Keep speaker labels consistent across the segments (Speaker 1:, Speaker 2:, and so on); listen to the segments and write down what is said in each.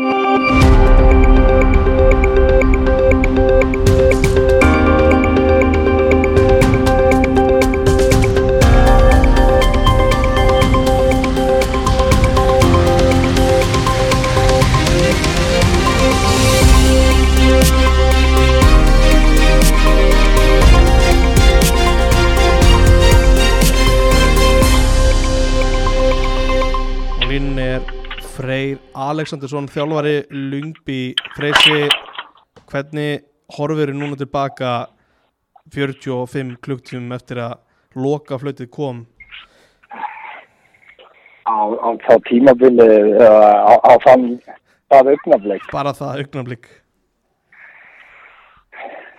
Speaker 1: og Freyr Alexandersson þjálfari Lungby Freysi hvernig horfir núna tilbaka 45 klukktímum eftir að loka flautið kom?
Speaker 2: Á, á þá tímabili á, á þann það augnablik.
Speaker 1: Bara það augnablik.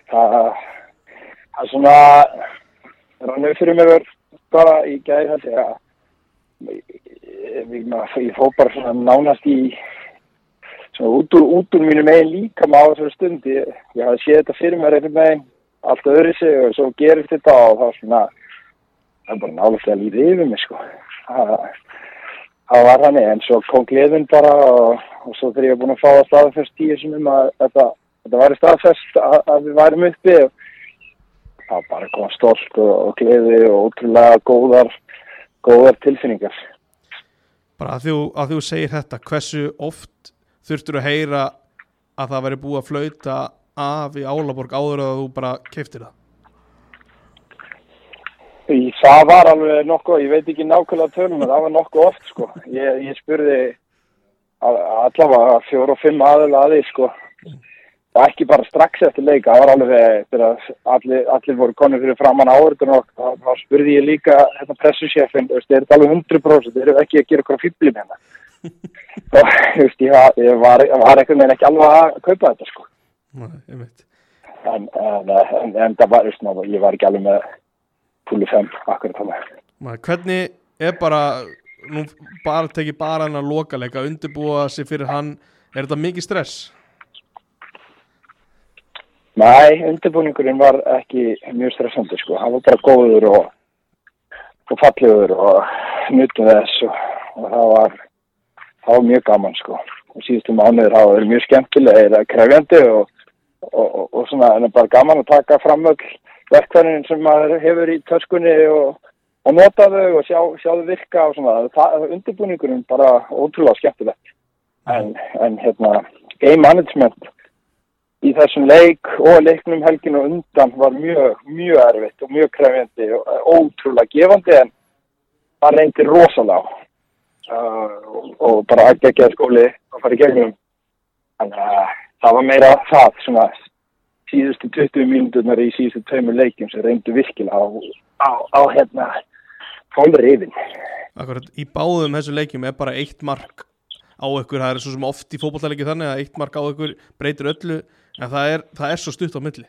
Speaker 2: Það, það er svona rannu fyrir mér bara í gæði held ég að ég, ég, ég fó bara svona nánast í svona út úr, út úr mínu megin líka á þessari stund. Ég, ég hafði séð þetta fyrir mér einhvern veginn allt öðru sig og svo gerist þetta og það var svona það er bara nálega líða yfir mig sko. Það, það var hann en svo kom gleðin bara og, og svo þegar ég var búin að fá að staðfest tíu sem um að þetta, þetta væri staðfest að, að við værum uppi og það bara kom stolt og, og gleði og ótrúlega góðar góðar tilfinningar
Speaker 1: bara að þú, að þú segir þetta hversu oft þurftur að heyra að það væri búið að flauta af í Álaborg áður að þú bara keftir það
Speaker 2: það var alveg nokkuð, ég veit ekki nákvæmlega en það var nokkuð oft sko. Ég, ég spurði allavega fjóru og fimm aðeins að því sko. Og ekki bara strax eftir leika, það var alveg þegar allir, allir voru konið fyrir framann áhörðun og þá, spurði ég líka hérna pressusjefin, er þetta alveg 100%, þeir eru ekki að gera okkur fýbli með það. og veist, ég var, var, var eitthvað með ekki alveg að kaupa þetta sko.
Speaker 1: Nei,
Speaker 2: En, en, en, en það var, veist, ná, ég var ekki alveg með púli 5 akkurat þannig.
Speaker 1: Hvernig er bara nú bara tekið bara hann að loka leika undirbúa sig fyrir hann er þetta mikið stress?
Speaker 2: Nei, undirbúningurinn var ekki mjög stressandi sko, hann var bara góður og, og fallegur og nutum þess og, og það var það var mjög gaman sko. Og síðustu mánuður hafa verið mjög skemmtilega eða krefjandi og, og, og svona en bara gaman að taka fram öll verkværin sem maður hefur í törskunni og, og nota þau og sjá, sjá þau virka og svona, það, undirbúningurinn bara ótrúlega skemmtilegt. En, en hérna game management í þessum leik og leiknum helginu undan var mjög, mjög erfitt og mjög krefjandi og ótrúlega gefandi en það reyndi rosalega uh, og, og bara ekki ekki að skóli að fara í gegnum. Þannig að það var meira það svona síðustu 20 mínúturnar í síðustu tveimur leikjum sem reyndu virkilega á, á, á hérna fólri yfir
Speaker 1: Akkurat, í báðum þessu leikjum er bara eitt mark á ykkur, það er svo sem oft í fótballtæleiki þannig að eitt mark á ykkur breytir öllu en það er, það er svo stutt á milli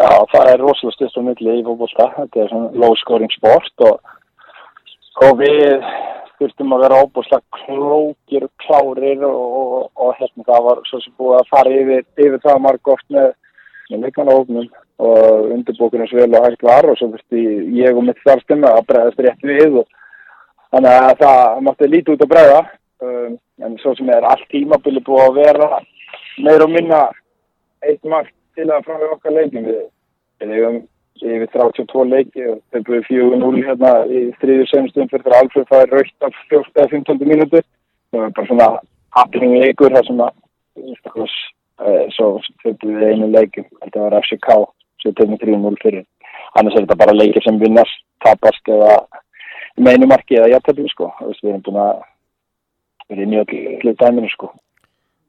Speaker 2: Já, það er rosalega stutt á milli í fótbolta. Þetta er svona low scoring sport og, og við þurftum að vera óbúslega klókir og klárir og, og, og hérna það var svo sem búið að fara yfir, yfir það marg oft með, með leikmannahófnum og undirbúkunum svo vel og hægt var og svo þurfti ég og mitt þarstum að bregðast rétt við og þannig að það mátti lítið út að bregða um, en svo sem er allt tímabili búið að vera meir og minna eitt mark til að frá okkar leikin við, eigum yfir 32 leiki og þau búið 4-0 hérna í þriður senustum fyrir það alveg það er raukt af 14-15 mínútur það var bara svona happening leikur þar sem að uh, svo þau búið einu leikum þetta var FCK tegum við 3-0 fyrir. Annars er þetta bara leikir sem vinnast, tapast eða meinumarki eða jættabli sko. Við erum búin að erum í öllu dæminu sko.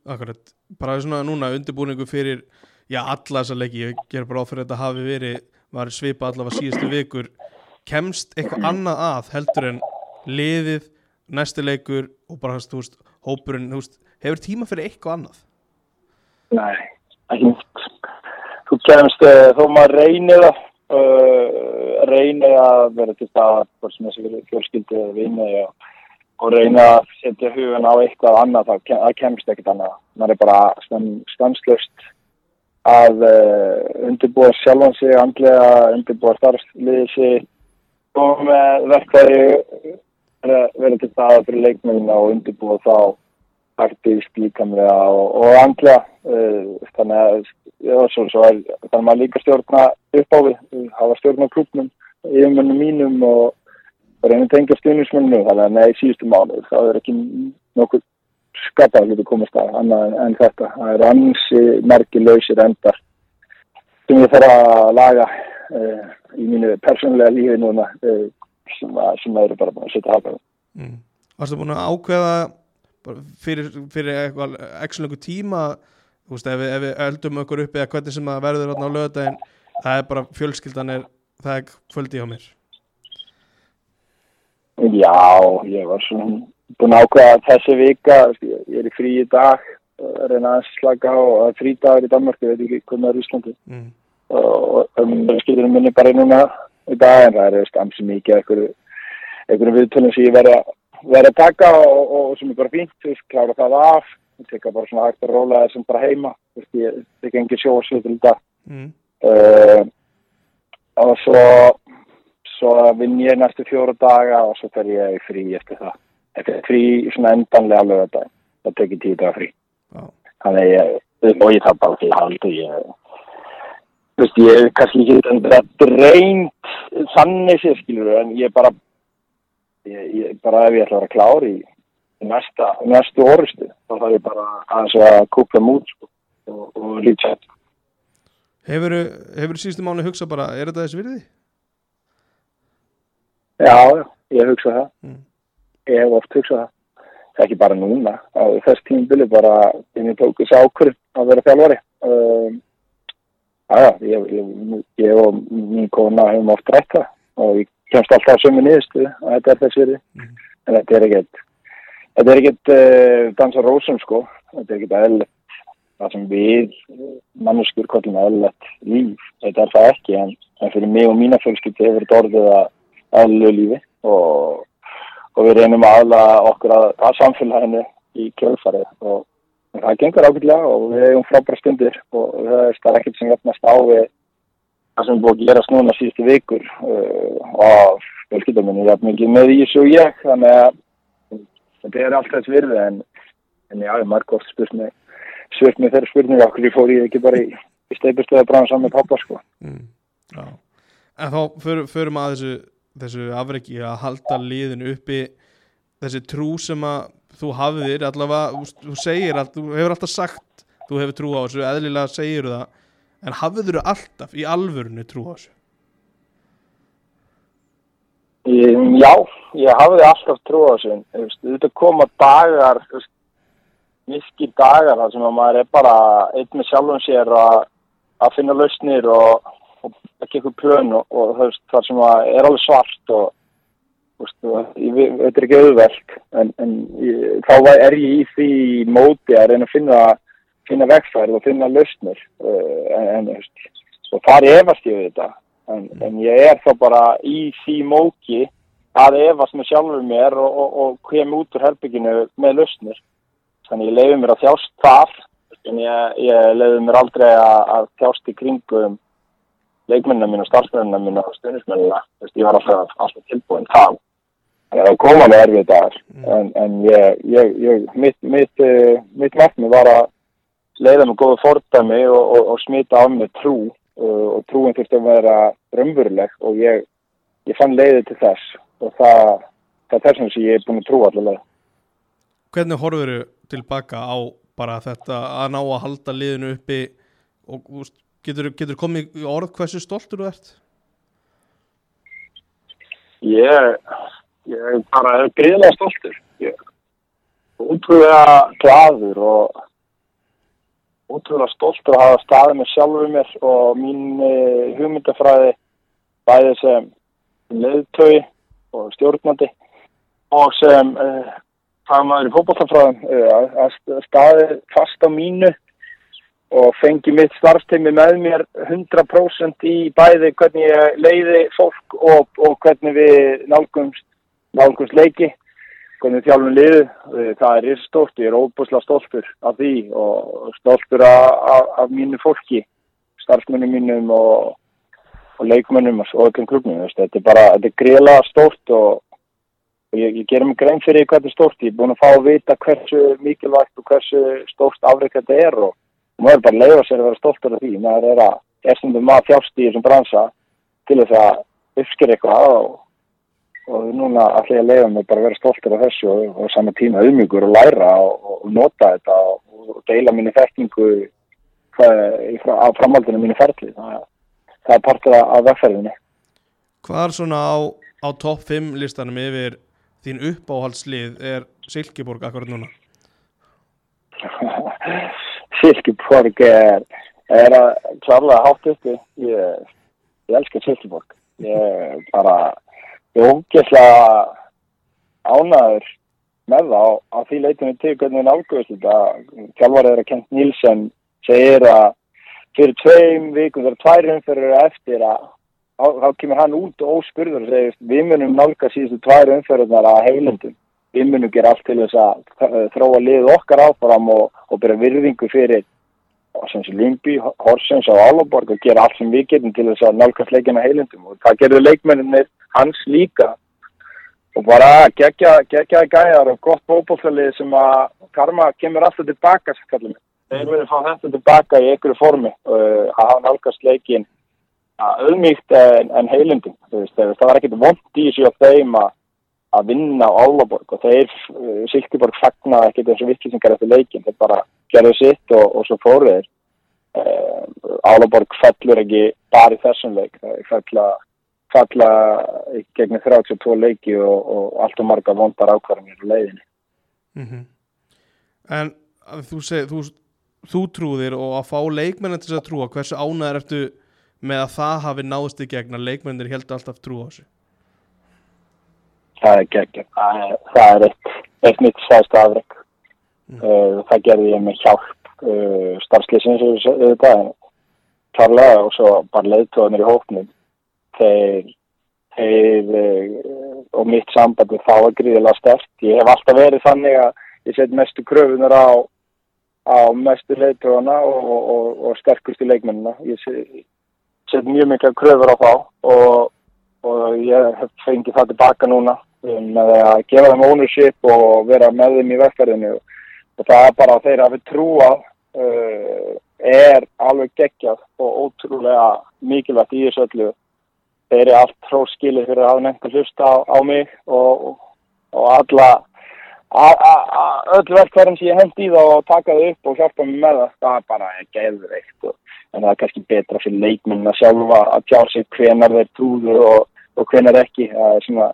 Speaker 1: Akkurat, bara svona núna undirbúningu fyrir, já alla þessa leiki. Ég ger bara á fyrir þetta hafi verið var svipa allavega síðustu vikur. Kemst eitthvað annað að heldur en liðið, næsti leikur og bara þú veist, hópurinn veist, hefur tíma fyrir eitthvað annað?
Speaker 2: Nei, ekki þú kemst, uh, þó maður reynir það uh, reynir að vera til hvort sem þessi fjölskyldi eða vinni og, og reyna að setja hugan á eitthvað annað, það, kem, það kemst ekkert annað. Maður er bara stanslöst að uh, undirbúa sjálfan sig, andlega undirbúa starfsliði sig og með verkværi vera til staða fyrir leikmennina og undirbúa þá taktísk líkamlega og, og andlega. Uh, þannig að já, svo, svo er, þannig að maður líka stjórna upp á við, hafa stjórna klubnum yfirmönnum mínum og reyna að tengja stuðnismönnum þannig að neði síðustu mánuð það er ekki nokkuð skapað að geta komast að annað en, þetta. Það er ansi merki lausir endar sem ég þarf að laga uh, í mínu persónulega lífi núna uh, sem, að, sem eru bara búin að setja hafða
Speaker 1: mm. Varstu búin að ákveða fyrir, fyrir eitthvað ekki tíma þú veist ef við, ef við öldum okkur upp eða hvernig sem það verður á lögadaginn það er bara fjölskyldan er það er kvöldi á mér
Speaker 2: Já, ég var svona búin ákveða þessi vika ég er í frí í dag reyna að slaka á frí dagur í Danmark ég veit ekki hvernig það er í Íslandi mm. og um, skilurinn minni bara núna í dag en það er skamsi mikið einhverju viðtölum sem ég verði að taka og, og sem er bara fínt, þú veist, klára það af ég teka bara svona hægt að róla þessum bara heima þú veist, ég tek engin sjósvið til þetta mm. uh, og svo svo vinn ég næstu fjóru daga og svo fer ég frí eftir það eftir frí svona endanlega alveg þetta það tekir tíu daga frí oh. þannig ég, og ég það bara til haldi ég þú veist, ég er kannski ekki þetta reynd þannig sér, skilur en ég bara ég, ég bara ef ég ætla að vera klár í næsta, næstu orustu þá þarf ég bara að kúpla mút sko, og, og lítja
Speaker 1: Hefur þú síðustu mánu hugsað bara, er þetta þessi virði?
Speaker 2: Já, ég hugsa það. Mm. Ég hef oft hugsað það. Það er ekki bara núna. Á þess tímbili bara, ég tók þessi ákvörð að vera þjálfari. Um, aðja, ég, ég, ég og mín kona hefum oft rætt það og ég kemst alltaf sömu nýðustu að þetta er þess virði. Mm. En þetta er ekkert, þetta er ekkert uh, dansa rósum sko. Þetta er ekkert aðeinlegt. Það sem við, manneskur, kollum aðeinlegt líf. Þetta er það ekki, en, en fyrir mig og mína fjölskyldi hefur þetta orðið að aðlögu lífi og, og við reynum að aðla okkur að, að samfélaginu í kjölfarið. Og það gengur ákveðlega og við hefum frábæra stundir og það er ekkert sem jafnast á við það sem er búin að gerast núna síðustu vikur uh, og fjölskyldamenni er mikið með í þessu og ég þannig að þetta er alltaf þess virði en, en já, oft spurt mig þeirra spurninga okkur ég fór ég ekki bara í, í steipustöðu að bráða saman með pappa sko. Mm,
Speaker 1: En þá förum för að þessu þessu afreiki að halda liðin uppi þessi trú sem að þú hafðir allavega, þú segir þú hefur alltaf sagt, þú hefur trú á þessu eðlilega segir það, en hafður þú alltaf í alvörinu trú á þessu?
Speaker 2: Já, ég hafði alltaf trú á þessu þetta koma dagar miski dagar sem að maður er bara einn með sjálfum sér að, að finna lausnir og ekki eitthvað plön og, og það, það sem er alveg svart og þetta er ekki auðverk en, en ég, þá er ég í því móti að reyna að finna, finna vegfærið og finna lausnir uh, en, og þar efast ég við þetta en, en ég er þá bara í því móki að efast með sjálfur mér og, og, og kem út úr herbygginu með lausnir. Þannig ég leiði mér að þjást þar en ég, ég leiði mér aldrei að, að þjást í kringum leikmennina mín og starfsmennina mín og stundismennina, ég var alltaf, alltaf tilbúin það. Það er að koma með erfið dagar, mm. en, en ég, ég, ég, mitt, mitt, uh, mitt markmið var að leiða mig góða fordæmi og, og, og smita af mig trú uh, og trúin þurfti að vera raunveruleg og ég fann leiði til þess og það, það er þess að ég er búin að trú allavega.
Speaker 1: Hvernig horfur þú tilbaka á bara þetta að ná að halda liðinu uppi og úst, Getur þú komið í orð hversu stoltur þú ert?
Speaker 2: Ég, ég bara er greiðlega stoltur. Ég er útrúlega gladur og útrúlega stoltur að hafa staðið með sjálfur mér og mín hugmyndafræði bæði sem leðtögi og stjórnandi og sem uh, fagmaður í fókbóltafræðum uh, að staðið fast á mínu og fengi mitt starfsteimi með mér 100% í bæði hvernig ég leiði fólk og, og hvernig við nálgumst, nálgumst leiki, hvernig þjálfum liðu. Það er stórt, ég er óbúslega stoltur af því og stoltur af, af, af mínu fólki, starfsmennum mínum og, og leikmennum og öllum klubnum. Þetta er bara, þetta er greiðlega stórt og og ég, ég gerum grein fyrir hvað þetta er stórt, ég er búin að fá að vita hversu mikilvægt og hversu stórt afreik þetta er og maður er bara að leiða sér að vera stoltur af því, maður er að er sem þú maður þjást í þessum bransa til þess að uppskera eitthvað og, og núna ég að leiða mig bara að vera stoltur af þessu og, og saman tíma auðmyggur og læra og, og nota þetta og deila minni þekkingu á framhaldinu mínu ferli. Það, það er partur af vegferðinni.
Speaker 1: Hvað er svona á, á topp 5 listanum yfir þín uppáhaldslið er Silkeborg akkurat núna?
Speaker 2: Silkeborg er, er að klarlega hátt uppi. Ég, ég elskar Silkeborg. Ég bara ég ógeðslega ánaður með það á, því leitinu til hvernig það ágöðst þetta. Kjálvar er að Kent Nílsen segir að fyrir tveim vikum þegar tvær umferður eftir að þá kemur hann út og óspurður og segir við munum nálga síðustu tvær umferðunar að heilundum við munum gera allt til þess að þróa lið okkar áfram og, og byrja virðingu fyrir Lumbi, Horsens og Álaborg og gera allt sem við getum til þess að nálgast leikina heilundum og það gerður leikmenninir hans líka? Og bara gegja, gegja gæjar og gott bóbóltalið sem að karma kemur alltaf tilbaka þeir verður að fá þetta tilbaka í einhverju formi og að hafa nálgast leikin auðmíkt en, en heilundum það var ekkert vond í sig á þeim að að vinna á Álaborg og þeir uh, Silkeborg fagnaði ekkert eins og vittlýsingar eftir leikin, þeir bara gerðu sitt og, og svo fóruð þeir. Uh, Álaborg fellur ekki bara í þessum leik, það fella falla gegn 32 leiki og, og allt og marga vondar ákvarðanir á leiðinni.
Speaker 1: Mm -hmm. En þú segir þú, þú trúðir og að fá leikmennin til að trúa, hversu ánæður ertu með að það hafi náðist í gegn að leikmennir held alltaf trú á þessu
Speaker 2: það er gegn það er, eitt, eitt mitt svæst afreg mm. uh, það gerði ég með hjálp uh, starfslýsins auðvitað klarlega og svo bara leiðtóðanir í hóknum þeir, þeir uh, og mitt sambandi þá er gríðilega stert ég hef alltaf verið þannig að ég set mestu kröfunar á á mestu leiðtóðana og, og, og, og sterkustu leikmennina. Ég set, set mjög mikla kröfur á þá og og ég hef fengið það tilbaka núna með að gefa þeim ownership og vera með þeim í vektarðinu og það er bara að þeirra að við trúa uh, er alveg geggjað og ótrúlega mikilvægt í þessu öllu. Þeir eru allt tróðskilið fyrir að nefnda hlusta á, á mig og, og alla öll verkverðin sem ég hendi í þá og taka þau upp og hjálpa mig með það það er bara geðveikt. En það er kannski betra fyrir leikminna sjálfa að tjá sig hvenar þeir trúður og, og hvenar ekki. Það er svona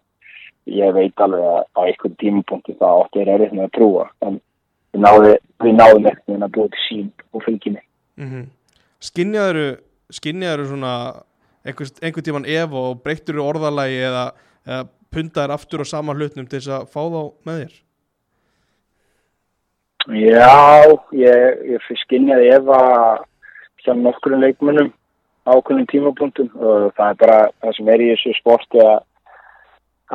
Speaker 2: ég veit alveg að á einhvern tímapunkti það átti er errið með að trúa en við náðum, við náðum ekkert að búið til sín og fylgjini
Speaker 1: mm -hmm. Skinnjaður skinnjaður svona einhver, einhvern tíman ef og breyttur orðalagi eða, eða pundaður aftur og sama hlutnum til þess að fá þá með þér
Speaker 2: Já ég, ég skinnjaði ef að hjá nokkurinn leikmennum ákveðnum tímapunktum og það er bara það sem er í þessu sporti að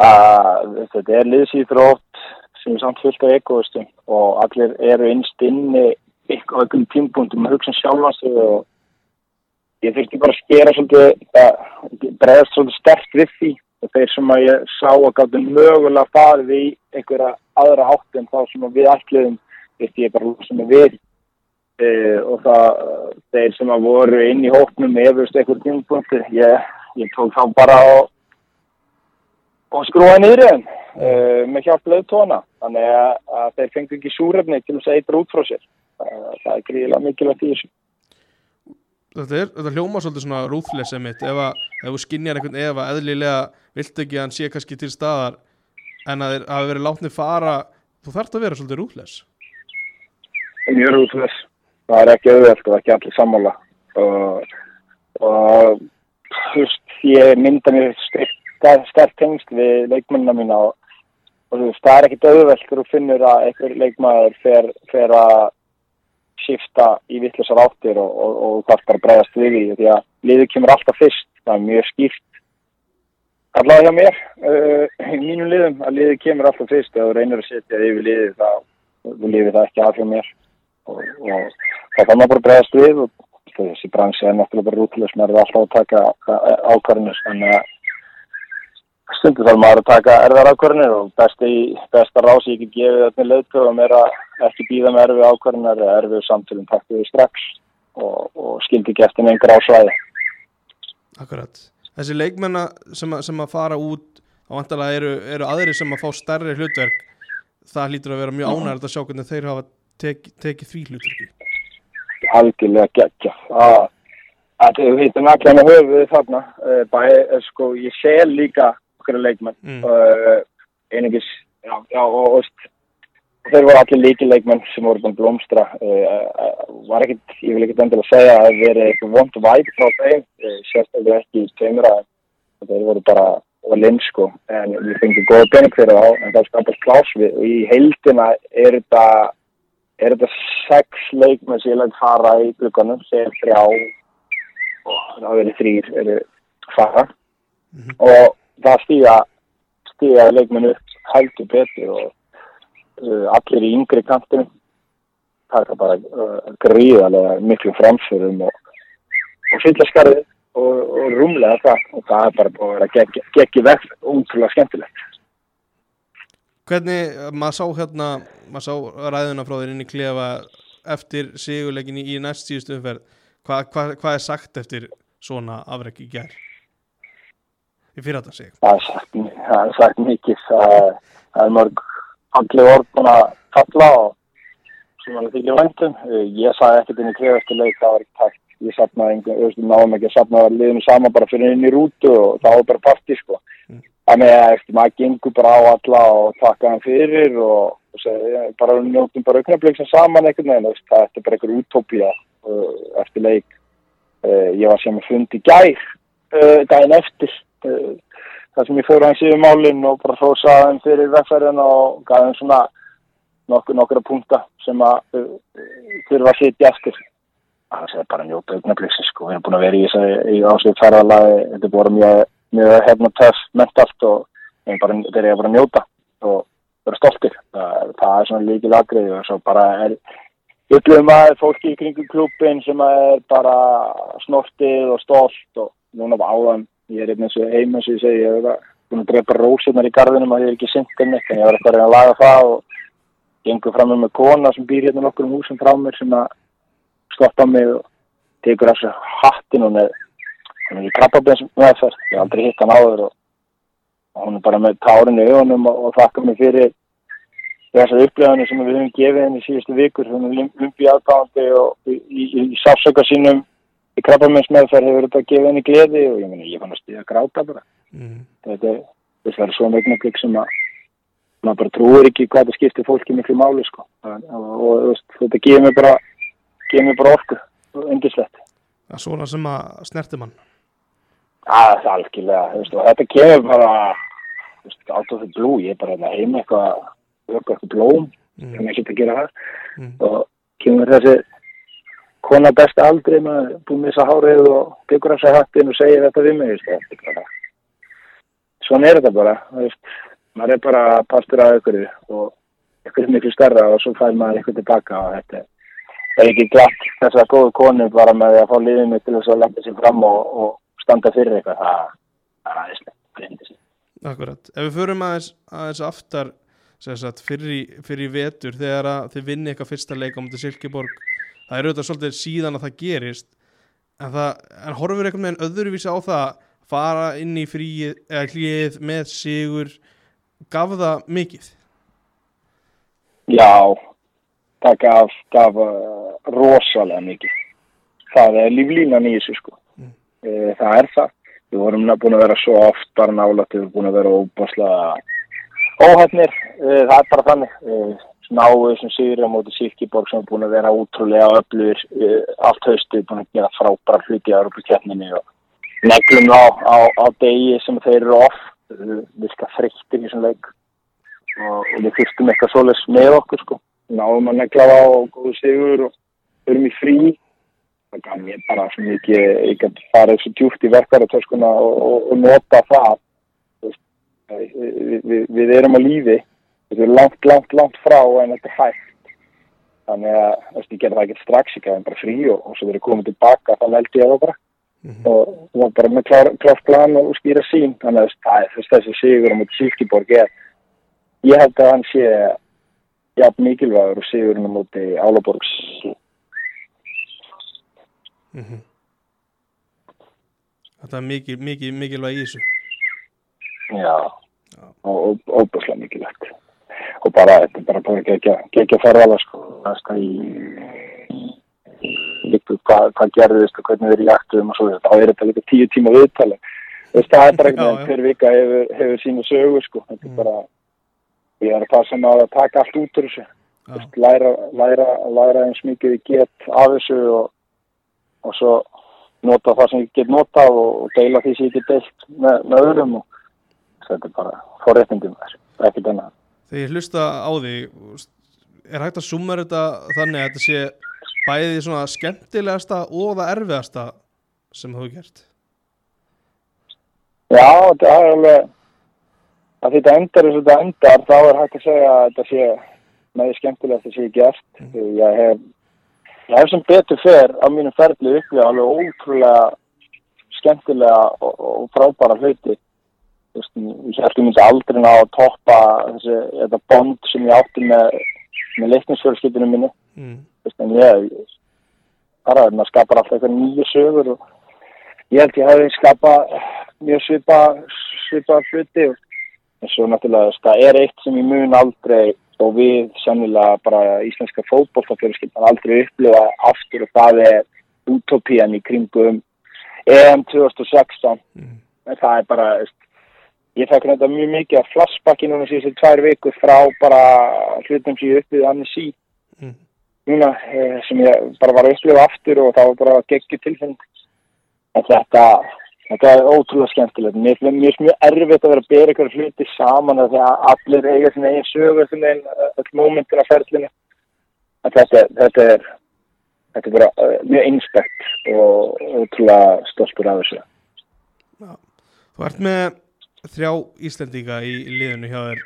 Speaker 2: að þetta er liðsýþrótt sem er samt fullt af ekovistum og allir eru innst inni eitthvað öllum tímbúndum að hugsa um sjálfa sig og ég þurfti bara að skera svolítið að bregðast svolítið sterkt við því. Og þeir sem að ég sá að gáttu mögulega farið í einhverja aðra átt en þá sem við ætliðum þetta ég bara lúsa mig við. E, og það þeir sem að voru inn í hóknum efurst einhver tímbúndi ég, ég tók þá bara á og skrúa niður enn uh, með hjálp lögtóna þannig að, að þeir fengi ekki súrefni til þess að eitthvað út frá sér. Uh, það er gríðilega mikilvægt í þessu.
Speaker 1: Þetta, er, þetta hljóma svolítið svona rúðlesið mitt ef, þú skinnjar einhvern ef að eðlilega vilt ekki að hann sé kannski til staðar en að það hafi verið látnið fara þú þarfst að vera svolítið rúðles
Speaker 2: Mjög rúðles það er ekki auðvelt og ekki allir sammála. Og, og veist, ég mynda mér sterk tengst við leikmennina mína og, og þú veist, það er ekkit auðvelt þegar þú finnur að einhver leikmæður fer, fer að skifta í vittlisar áttir og, og, og það er bara bregðast við í því að liðið kemur alltaf fyrst, það er mjög skýrt allavega hjá mér uh, í mínum liðum að liðið kemur alltaf fyrst. Og reynir að setja yfir liðið þá liðið það ekki af hjá mér. Og það fann maður bara bregðast við og þessi bransi er náttúrulega bara rútilega sem er alltaf að taka ákvarðinus þannig að stundum þarf maður að taka erðar ákvarðinir og besta, rási ég get gefið þetta lögtöðum er að ekki býða með erfið ákvarðinir eða erfið samtölum taktu við strax og, og skildi gestin einhver ásvæði.
Speaker 1: Akkurat. Þessi leikmenna sem, sem að fara út og vantarlega eru, eru aðri sem að fá stærri hlutverk það hlýtur að vera mjög ánægilegt að sjá hvernig þeir hafa tek, tekið því hlutverki.
Speaker 2: algjörlega geggja að að þau heitum allan að höfuð þarna uh, bæði, uh, sko, ég sel líka okkur leikmenn.
Speaker 1: Mm.
Speaker 2: uh, einingis, já, já og, og þeir voru allir líki leikmenn sem voru búin blómstra. Uh, var ekkit, ég vil ekkit endilega segja að það verið eitthvað vond væp frá þeim sérstaklega ekki í tveimur að þeir voru bara og linn sko, en við fengum góða pening fyrir þá, en það skapast plás við og í heildina er þetta er þetta sex leikmenn sem ég lægt fara í glukkanum, segir þrjá og það verið þrýr fara
Speaker 1: Mhm.
Speaker 2: og það stíga stíga leikmenn upp heldur betur og uh, allir í yngri kantinu er bara uh, gríðarlega miklu framförum og, og fylla skarðið og, og rúmlega það og það er bara búið að geggi, geggi vekk útrúlega skemmtilegt
Speaker 1: Hvernig, maður sá hérna, maður sá ræðuna frá þér inn í klefa eftir sigurleikin í, næst síðustu umferð. Hva, hva, hvað er sagt eftir svona afrek í gær? Í fyrir sig.
Speaker 2: það er sagt, mikið það, er mörg allir orð búin að falla og sem hann þykir vendum ég sagði ekkert inn í klefa eftir leik það var ekki takt ég sapnaði einhvern, náðum ekki að sapna liðinu saman bara fyrir inn í rútu og það var bara partí sko.
Speaker 1: Mm.
Speaker 2: þannig að eftir maður gengur bara á alla og taka hann fyrir og, og segi, ja, bara njóttum bara auknarbliksa saman einhvern veginn, það er bara einhver útópía uh, eftir leik. Uh, ég var sem að fundi uh, daginn eftir uh, þar sem ég fór hans yfir málinn og bara hrósaði hann fyrir vegferðina og gaf hann svona nokkur, nokkura punta sem að uh, þurfa að sitja eftir. Það sé bara að njóta augnabliksins sko, við erum búin að vera í þessu í ásveit ferðalagi, þetta er bara mjög mjög hérna töff mentalt og þeir bara, þeir eru bara að njóta og vera stoltir, það, það er svona líkil aðgrið og svo bara er upplifum að fólki í kringum klubin sem er bara snortið og stolt og núna á áðan ég er eins og heim eins og ég segi ég er búin að drepa rósirnar í gardinum að ég er ekki sint um neitt en ég var eitthvað að reyna að laga það og gengur fram með kona sem býr hérna nokkur um húsum frá mér sem að stoppa mig og tekur þessu hattin og með hún er í krabbabins meðferð, ég hef aldrei hitt hann áður og, og hún er bara með tárin í augunum og, og þakka mig fyrir þessar upplöðunni sem við höfum gefið henni síðustu vikur, hún er lumpi aðtáðandi og í, í, í sáfsöka sínum í krabbabins meðferð hefur þetta gefið henni gleði og ég meni, ég fann að stíða að gráta bara
Speaker 1: Mm.
Speaker 2: þetta er, þetta er svona augnablik sem að maður bara trúir ekki hvað þetta skiptir fólki miklu máli sko og, og, og þetta gefur mig bara gefur mig bara orku, undislegt
Speaker 1: Það er svona sem að snerti mann.
Speaker 2: Það er algjörlega, þetta kemur bara, out of the blue, ég er bara hérna heima eitthvað, eitthvað blóm,
Speaker 1: Mm.
Speaker 2: sem ég get að gera það,
Speaker 1: Mm.
Speaker 2: og kemur þessi kona besta aldrei með búið með þessa hárið og tekur þessi hattin og segir þetta við mig, bara, svona er þetta bara, maður er bara partur af ykkur og ykkur er miklu stærra og svo fær maður ykkur tilbaka og þetta er, ekki glatt þessar góðu konu bara með að fá liðið mig til þess að leggja sér fram og, og standa fyrir eitthvað, það, það er aðeinslega.
Speaker 1: Akkurat. Ef við förum aðeins, aðeins aftar sagt, fyrir, fyrir vetur þegar að þið vinni eitthvað fyrsta leik á mútið Silkeborg, það er auðvitað svolítið síðan að það gerist en, það, en horfur einhvern veginn öðruvísi á það að fara inn í fríið eða hlýið með sigur gaf það mikið
Speaker 2: Já, það gaf, gaf uh, rosalega mikið. Það er líflínan í þessu sko.
Speaker 1: Mm.
Speaker 2: E, það er það. Við vorum búin að vera svo oft bara nálægt, við vorum búin að vera óbáslega óhæfnir. E, það er bara þannig. Náðu sem sigur á móti Silkeborg sem er búin að vera útrúlega öflur e, allt haustu, búin að gera frábæra hluti á Európa-kjarninni og neglum á, á, á degi sem þeir eru off. Við skal þreyttir í þessum leik og, við fyrstum eitthvað svoleiðs með okkur sko. Náðum að negla á og góðu sigur og förum í frí. Það gaf mér bara mikið, ég gæti farið svo djúpt í verkvaratöskuna og, og, og nota það. Veist, Við, við, við erum á lífi, við erum langt, langt, langt frá en þetta er hægt. Þannig að veist, ég gerði það ekki strax, ég gæði bara frí og, og svo verið komið tilbaka, þá lældi ég það bara.
Speaker 1: Mhm.
Speaker 2: og var bara með klár, klárt plan og skýra sín þannig að það er þess þessi sigur á móti Silkeborg er ég held að hann sé jafn mikilvægur og sigurinn á móti Álaborgs
Speaker 1: Mhm. Þetta er mikið, mikið, mikilvæg í þessu
Speaker 2: já,
Speaker 1: Já.
Speaker 2: og óbúslega mikilvægt og bara, þetta er bara bara gegja, gegja ferðala sko, næsta í líka hvað, hvað gerðist og hvernig við reaktum og svo þá er þetta líka tíu tíma viðtali. Það er bara einhvern veginn hver vika hefur, hefur sínu sögu sko, þetta er
Speaker 1: Mm.
Speaker 2: bara ég er það sem að taka allt út úr þessu. Læra, læra, læra eins mikið ég get af þessu og, og svo nota það sem ég get notað og, deila því sem ég get deilt með, með öðrum og þetta er bara forréttindum þess, ekki þennan.
Speaker 1: Þegar ég hlusta á því er hægt að summa þetta þannig að þetta sé bæði svona skemmtilegasta og það erfiðasta sem þú gert
Speaker 2: Já, þetta er alveg að þetta endar eins og þetta endar þá er hægt að segja að þetta sé með því skemmtilegt að sé gert. Ég hef, ég hef sem betur fer á mínu ferli upplýða alveg ótrúlega skemmtilega og, og frábæra hluti. Ég held ég myndi aldrei ná að toppa þessi, þetta bond sem ég átti með, með leiknisfjölskyldinu minni.
Speaker 1: mm.
Speaker 2: En ég, bara maður skapar alltaf eitthvað nýja sögur og ég held ég hafi skapað mjög svipa, svipa hluti og en svo náttúrulega það er eitt sem ég mun aldrei og við sennilega bara íslenska fótbolltafjörskildan aldrei upplifa aftur og það er utopían í kringum EM 2016
Speaker 1: Mm.
Speaker 2: en það er bara veist, ég fekk þetta mjög mikið að flashbacki núna síðustu tvær vikur frá bara hlutum sem ég uppið annars í
Speaker 1: Mm.
Speaker 2: núna eh, sem ég bara var að upplifa aftur og það var bara geggju tilfeng en þetta þetta er ótrúlega skemmtilegt. Mér finnst mjög, mjög erfitt að vera að bera ykkur hluti saman því að allir eiga sinna eigin sögur sinna eigin öll mómentin af ferlinu. En þetta, þetta er þetta er bara uh, mjög einstætt og ótrúlega stoltur af þessu.
Speaker 1: Þú ert með þrjá Íslendinga í liðinu hjá þér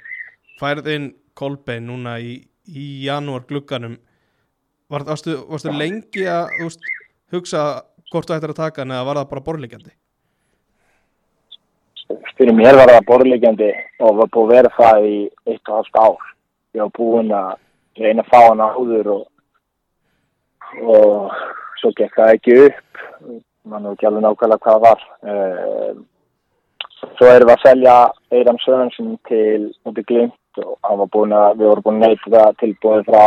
Speaker 1: færið inn Kolbein núna í, í janúar glugganum Var, varstu, varstu lengi að veist, hugsa hvort þú ættir að taka hann eða var það bara borðleikjandi?
Speaker 2: fyrir mér var það borðlegjandi og var búið að vera það í eitt og halvt ár. Ég var búinn að reyna að fá hann áður og, og svo gekk það ekki upp. Man veit ekki alveg nákvæmlega hvað það var. Svo erum við að selja Eiram Sörensen til út í glimt og að, við vorum búin að neyta það tilbúið frá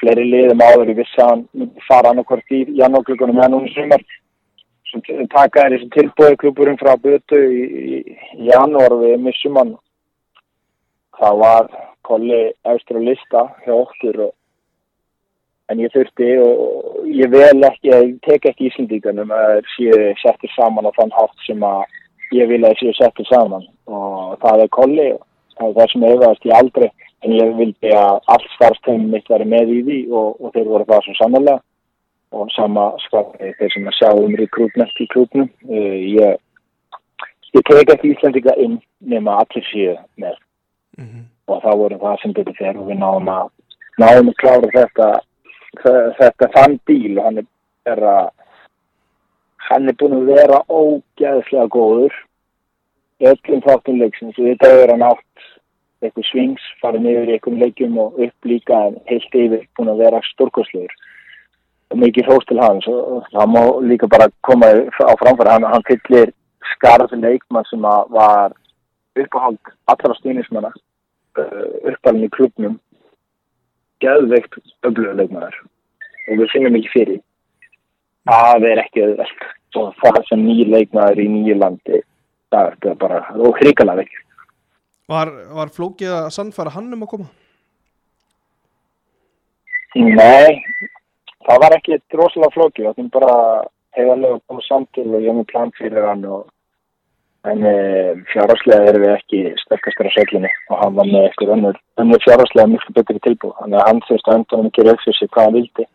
Speaker 2: fleiri liðum áður. Hann myndi fara annarkvort í janúarklukkunum eða núna í sumar sem taka þér þessi tilbúið klúburinn frá Bötu í, í, í janúar og við missum hann það var kolli efstur á lista hjá okkur og, en ég þurfti og ég vel ekki, ég tek ekki Íslandíkanum að séu settir saman á þann hátt sem að ég vil að þeir séu settir saman. Og það er kolli og það er það sem efaðast ég aldrei en ég vildi að allt starfstöðum mitt væri með í því og, og þeir voru það svo sannlega og sama skapi þeir sem að sjá um rekrútment í klúpnum uh, ég, ég tek ekki Íslandika inn nema allir séu með.
Speaker 1: Mm -hmm.
Speaker 2: og það voru það sem betur þegar við náum að náum að klára þetta þe- þetta þann bíl og hann er vera, hann er búin að vera ógeðslega góður öllum þáttum leiksins. Og þetta hefur hann átt eitthvað svings, farið í eitthvað leikjum og upp líka en heilt yfir búin að vera stórkostlegur og mikið hrós til hans. Og það má líka bara koma á framfæri. Hann, hann fyllir skarð leikmann sem var uppáhald allra stuðnismanna uh, uppalinn í klubnum geðveikt öflugur leikmaður. Og við finnum ekki fyrir. Það er ekki auðvelt. Og það sem nýr leikmaður í nýju landi það er bara og hrikalega vekk
Speaker 1: Var, var flókið að sannfæra hann um að koma?
Speaker 2: Nei, það var ekki rosalega flókið, það er bara heiðarlega að koma samtil og ég hef með plan fyrir hann og en e, fjárhagslega erum við ekki sterkastur á söglinni og hann var með eitthvað önnur, önnur fjárhagslega miklu betri tilbúð, þannig að hann þurfti að endur hann ekki rauð fyrir sig hvað hann vildi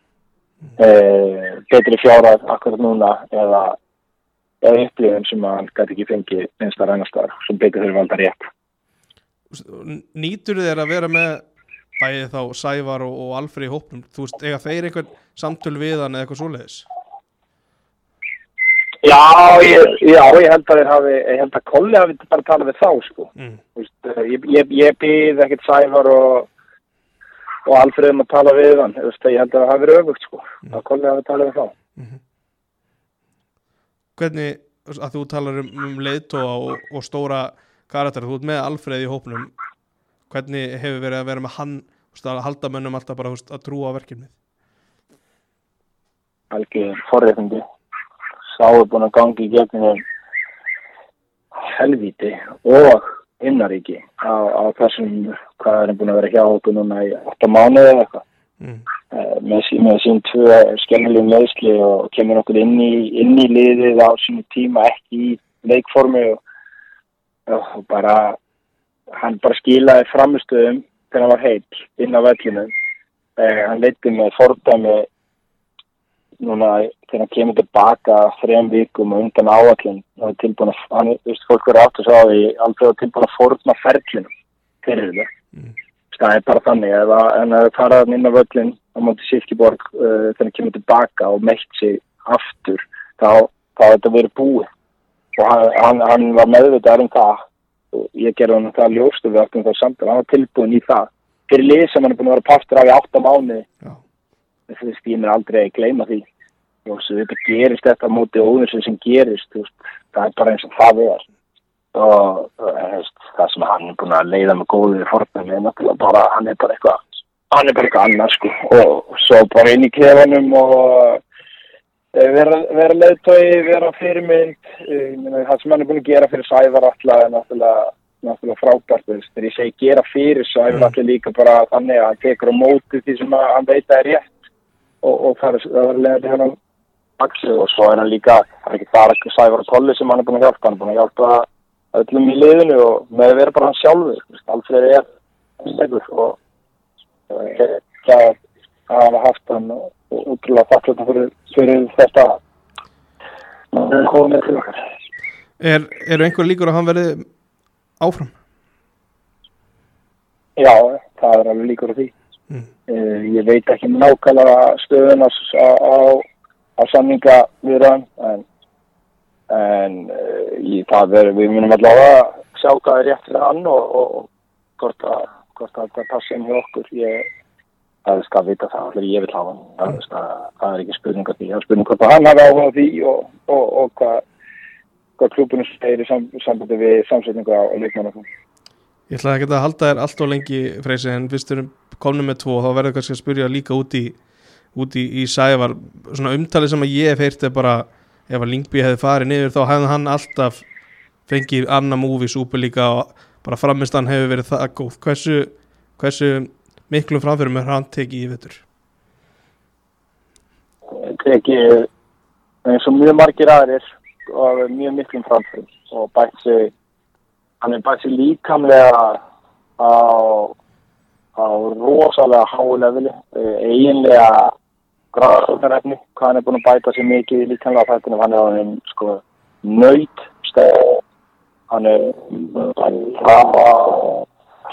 Speaker 2: e, betri fjárhag akkurat núna eða, eða upplifin sem hann gæti ekki fengið einst að ræna sem betur þurfa alltaf rétt
Speaker 1: Nýtur þér að vera með bæði þá Sævar og, og Alfred í hópnum þú veist, eiga þeir einhvern samtöl við hann eða eitthvað svoleiðis?
Speaker 2: Já, ég, já, ég held að þeir hafi, ég held að Kolli hafi bara talað við þá, sko.
Speaker 1: mm.
Speaker 2: Þú veist, eh, Ég, ég, ég býð ekkert Sævar og, og Alfreð um að tala við hann. Þú veist, Ég held að það hafi verið öfugt, sko. Að Kolli hafi talað við þá.
Speaker 1: hvernig, að þú talar um, um leiðtóa og, og stóra karakter, þú ert með Alfreð í hópnum hvernig hefur verið að vera með hann að halda mönnum alltaf bara að trúa á verkefnið
Speaker 2: algjör forréttindi sá er búin að gangi í gegnum helvíti og himnaríki á, á þessum hvað er hann búin að vera hjá okkur núna í 8 mánuði eða eitthvað.
Speaker 1: Mm.
Speaker 2: Eh, með, með sín tvö skellilegum meðsli og kemur okkur inn í, inn í liðið á sínu tíma ekki í leikformi og, og bara hann bara skilaði framistöðum þegar hann var heill inn á vellinu eh, hann leiti með fordæmi núna þegar hann kemur tilbaka þrejum vikum og undan áallin hann er tilbúin að, hann er, veist, fólk verður átt að sá því alveg tilbúin að forna ferlinum fyrir þetta
Speaker 1: Mm.
Speaker 2: það er bara þannig að en að fara hann inn á völlin á móti Silkeborg uh, þegar hann kemur tilbaka og meitt sig aftur þá, þá er þetta verið búið. Og hann, hann, var meðvitað um það. Og ég gerði hann það ljóstu við áttum það samt hann var tilbúin í það. Fyrir lið sem hann er búin að vera partur af í átta mánu
Speaker 1: Já.
Speaker 2: þú veist, ég mér aldrei að gleyma því. Og svo þetta gerist þetta móti óðursinn sem gerist það er bara eins og það er. Og og, það sem hann er búin að leiða með góðið fórnum er náttúrulega bara, hann er bara eitthvað hann er bara eitthvað annað sko. Og svo bara inn í klefanum og eh, vera, vera leiðtói, vera fyrirmynd. Eh, það sem hann er búin að gera fyrir Sævar alltaf er náttúrulega náttúrulega frábært, þegar ég segi gera fyrir Sævar
Speaker 1: Mm.
Speaker 2: alltaf líka bara þannig að hann tekur á móti því sem að hann veit að er rétt. Og, og það er, það er leiðandi hann Axi og svo er hann líka, það er ekki bara Sævar og Polli sem hann er búin að hjálpa, hann er búin að hjálpa öllum í liðinu og með að vera bara hann sjálfur, Alfred er stegur og og er það að hafa haft hann og og útrúlega þakklata fyrir, fyrir þetta að koma til okkar.
Speaker 1: er, eru einhver líkur að hann verði áfram
Speaker 2: Já, það er alveg líkur á því.
Speaker 1: mm.
Speaker 2: Uh, ég veit ekki nákvæmlega stöðun á, á, á, á samninga við hann en, en uh, ég, það verður, við munum allavega sjá hvað er rétt fyrir hann og, og, og hvort að að það passi inn í okkur. Ég, það er skal vita það allir ég vil hafa hann. Það, það, er ekki spurning af því. Það er spurning hvort að hann hafa áhuga því og, og, og hvað hvað klúbunum segir í sam, sambandi við samsetningu á, leikmannum
Speaker 1: Ég ætla ekki að halda þér allt og lengi freysi en fyrst erum komnum með tvo þá verður kannski að spyrja líka út í út í, í Sævar. Svona umtalið sem að ég hef heyrt er bara ef að Lingby hefði farið niður þá hefði hann alltaf fengið annar múfi súpu líka og bara framist hann hefur verið það góð. Hversu, hversu miklu framfyrir með hann tekið í vettur
Speaker 2: tekið eins og mjög margir aðrir og mjög miklum framfyrir og bætt sig hann er bætt sig líkamlega á á rosalega háu leveli eh, eiginlega gráðsóknarefni hvað hann er búin að bæta sig mikið í líkamlega fættinu hann er á þeim sko nöyt stæð hann er hann hafa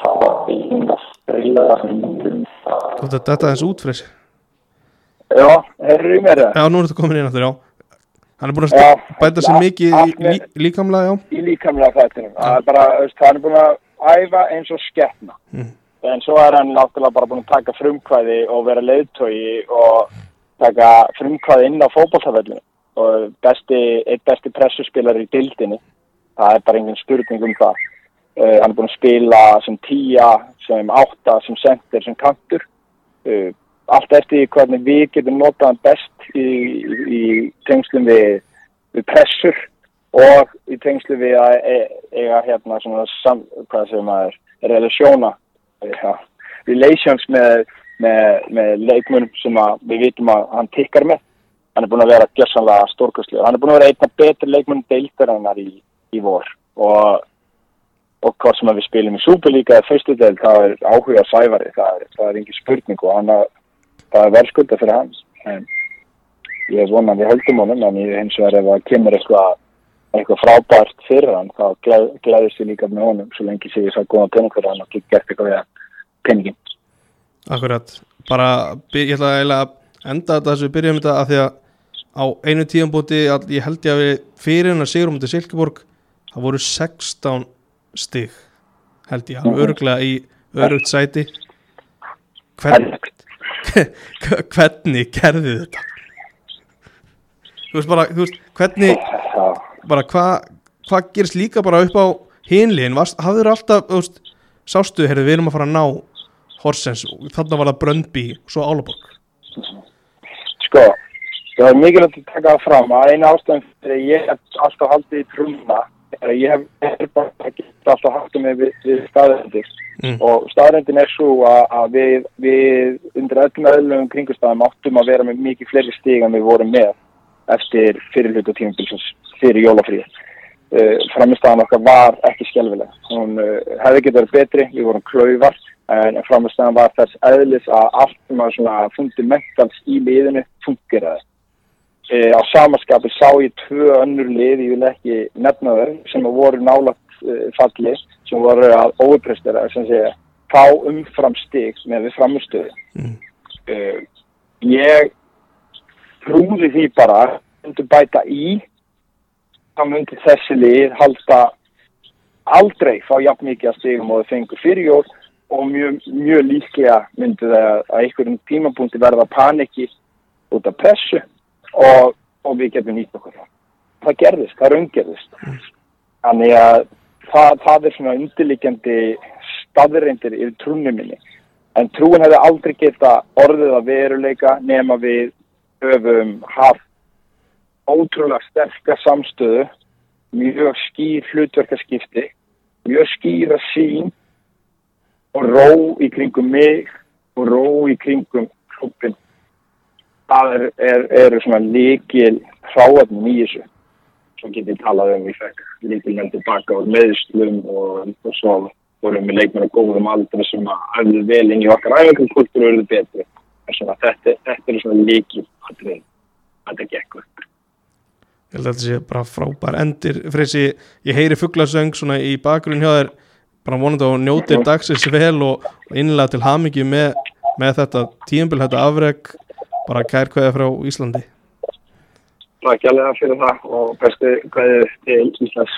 Speaker 2: hafa bílinga
Speaker 1: Þú þetta þetta eins út freysi
Speaker 2: já, herru í mér það
Speaker 1: Já, nú er þetta komin inn aftur, já Hann er búin að
Speaker 2: Já,
Speaker 1: bæta
Speaker 2: allt-
Speaker 1: mikið í,
Speaker 2: með-
Speaker 1: lí, líkamlega, já
Speaker 2: í líkamlega fættinum. Það er bara, veist, hann er búin að æfa eins og skeppna.
Speaker 1: Mm.
Speaker 2: En svo er hann náttúrulega bara búin að taka frumkvæði og vera leiðtói og taka frumkvæði inn á fótballtafellinu. Og besti, eitt besti pressuspilar í dildinni. Það er bara engin spurning um það. Uh, hann er búin að spila sem tíja, sem átta, sem sendir, sem kantur. Uh, allt eftir hvernig við getum notað hann best í, í, tengslum við, við pressur og í tengslu við að e- eiga hérna svona sam, hvað sem maður relasjóna ja, relations með, með, með leikmunum sem við vitum að hann tikkar með. Hann er búin að vera gjössanlega stórkostlega hann er búin að vera einna betri leikmunum deildar hennar í, í vor. Og, og hvort sem við spilum í Superliga eða fyrstu deild það er áhuga sævari það er, það er engin spurning. Og hann að það er verðskulda fyrir hans. En ég er svona við höldum honum en ég hins vegar ef það kemur eitthvað eitthvað frábært fyrir hann þá gleð, gleðist ég líka með honum svo lengi sé ég sá góða pening fyrir hann og get gert eitthvað við peningin
Speaker 1: Akkurat, bara ég ætla að enda þetta þess að við byrjum þetta að því að á einu tíðanbúti ég held ég að við fyrir hennar sigurum til Silkeborg það voru 16 stig held ég,
Speaker 2: Mhm.
Speaker 1: örglega í örugt sæti. Hvern, hvernig gerði þetta? Þú veist bara þú veist, hvernig bara hvað hva gerist líka bara upp á hinliðin, hafður alltaf þú veist, sástu, heyrðu, við erum að fara að ná Horsens, þarna var það Bröndby og svo Álaborg
Speaker 2: Sko, það er mikilvægt að taka það fram að eina ástæðan fyrir að ég hef alltaf haldið í trúna er að ég hef er bara ekki alltaf haldið mig við, við staðrendir
Speaker 1: Mm.
Speaker 2: og staðrendin er svo að, að við, við undir öllum öðlum kringustæðum áttum að vera með mikið fleiri stíg en við vorum með eftir fyrirlutu tímabilsins fyrir jólafríð. Uh, framistæðan okkar var ekki skjálfileg. Hún uh, hefði getið verið betri, við vorum klaufar en framistæðan var þess eðlis að allt sem að svona fundamentals í liðinu fungeraði. Uh, á samaskapi sá ég tvö önnur lið, ég vil ekki nefna þau, sem voru nálagt uh, falli, sem voru að óprestera, sem segja, fá umfram stig með við framustöðu.
Speaker 1: Mm.
Speaker 2: Uh, ég trúði því bara að myndi bæta í þá myndi þessi lið halda aldrei fá jafn mikið að stigum og þau fengur fyrir jól og mjög, mjög líklega myndi það að einhverjum tímapunkti verða paniki út af pressu og, og við getum nýtt okkur það. Það gerðist, það raungerðist. Þannig að það, það er svona undirlikjandi staðreindir yfir trúnum minni. En trúin hefði aldrei geta orðið að veruleika nema við höfum haft ótrúlega sterkar samstöðu, mjög skýr hlutverkarskipti, mjög skýra sín og ró í kringum mig og ró í kringum klubin. Það er, er, eru svona líkil hráðnum í þessu. Svo getið talað um, ég fekk líkilmenn tilbaka úr meðslum og, og svo vorum við leikmenn á góðum aldri sem að hefðu vel inn í okkar æfingarkultúr og eruðu betri. Svona, þetta, þetta er svona líkil að þetta gekk upp.
Speaker 1: Ég held að þetta sé bara frábær endir Freysi, ég heyri fugglasöng svona í bakgrunn hjá þér bara vonandi að þú njótir dagsins vel og, innlega til hamingju með, með þetta tíumbil, þetta afreg bara kær kveða frá Íslandi
Speaker 2: Takk hjálpa fyrir það og bestu kveðið til Íslands.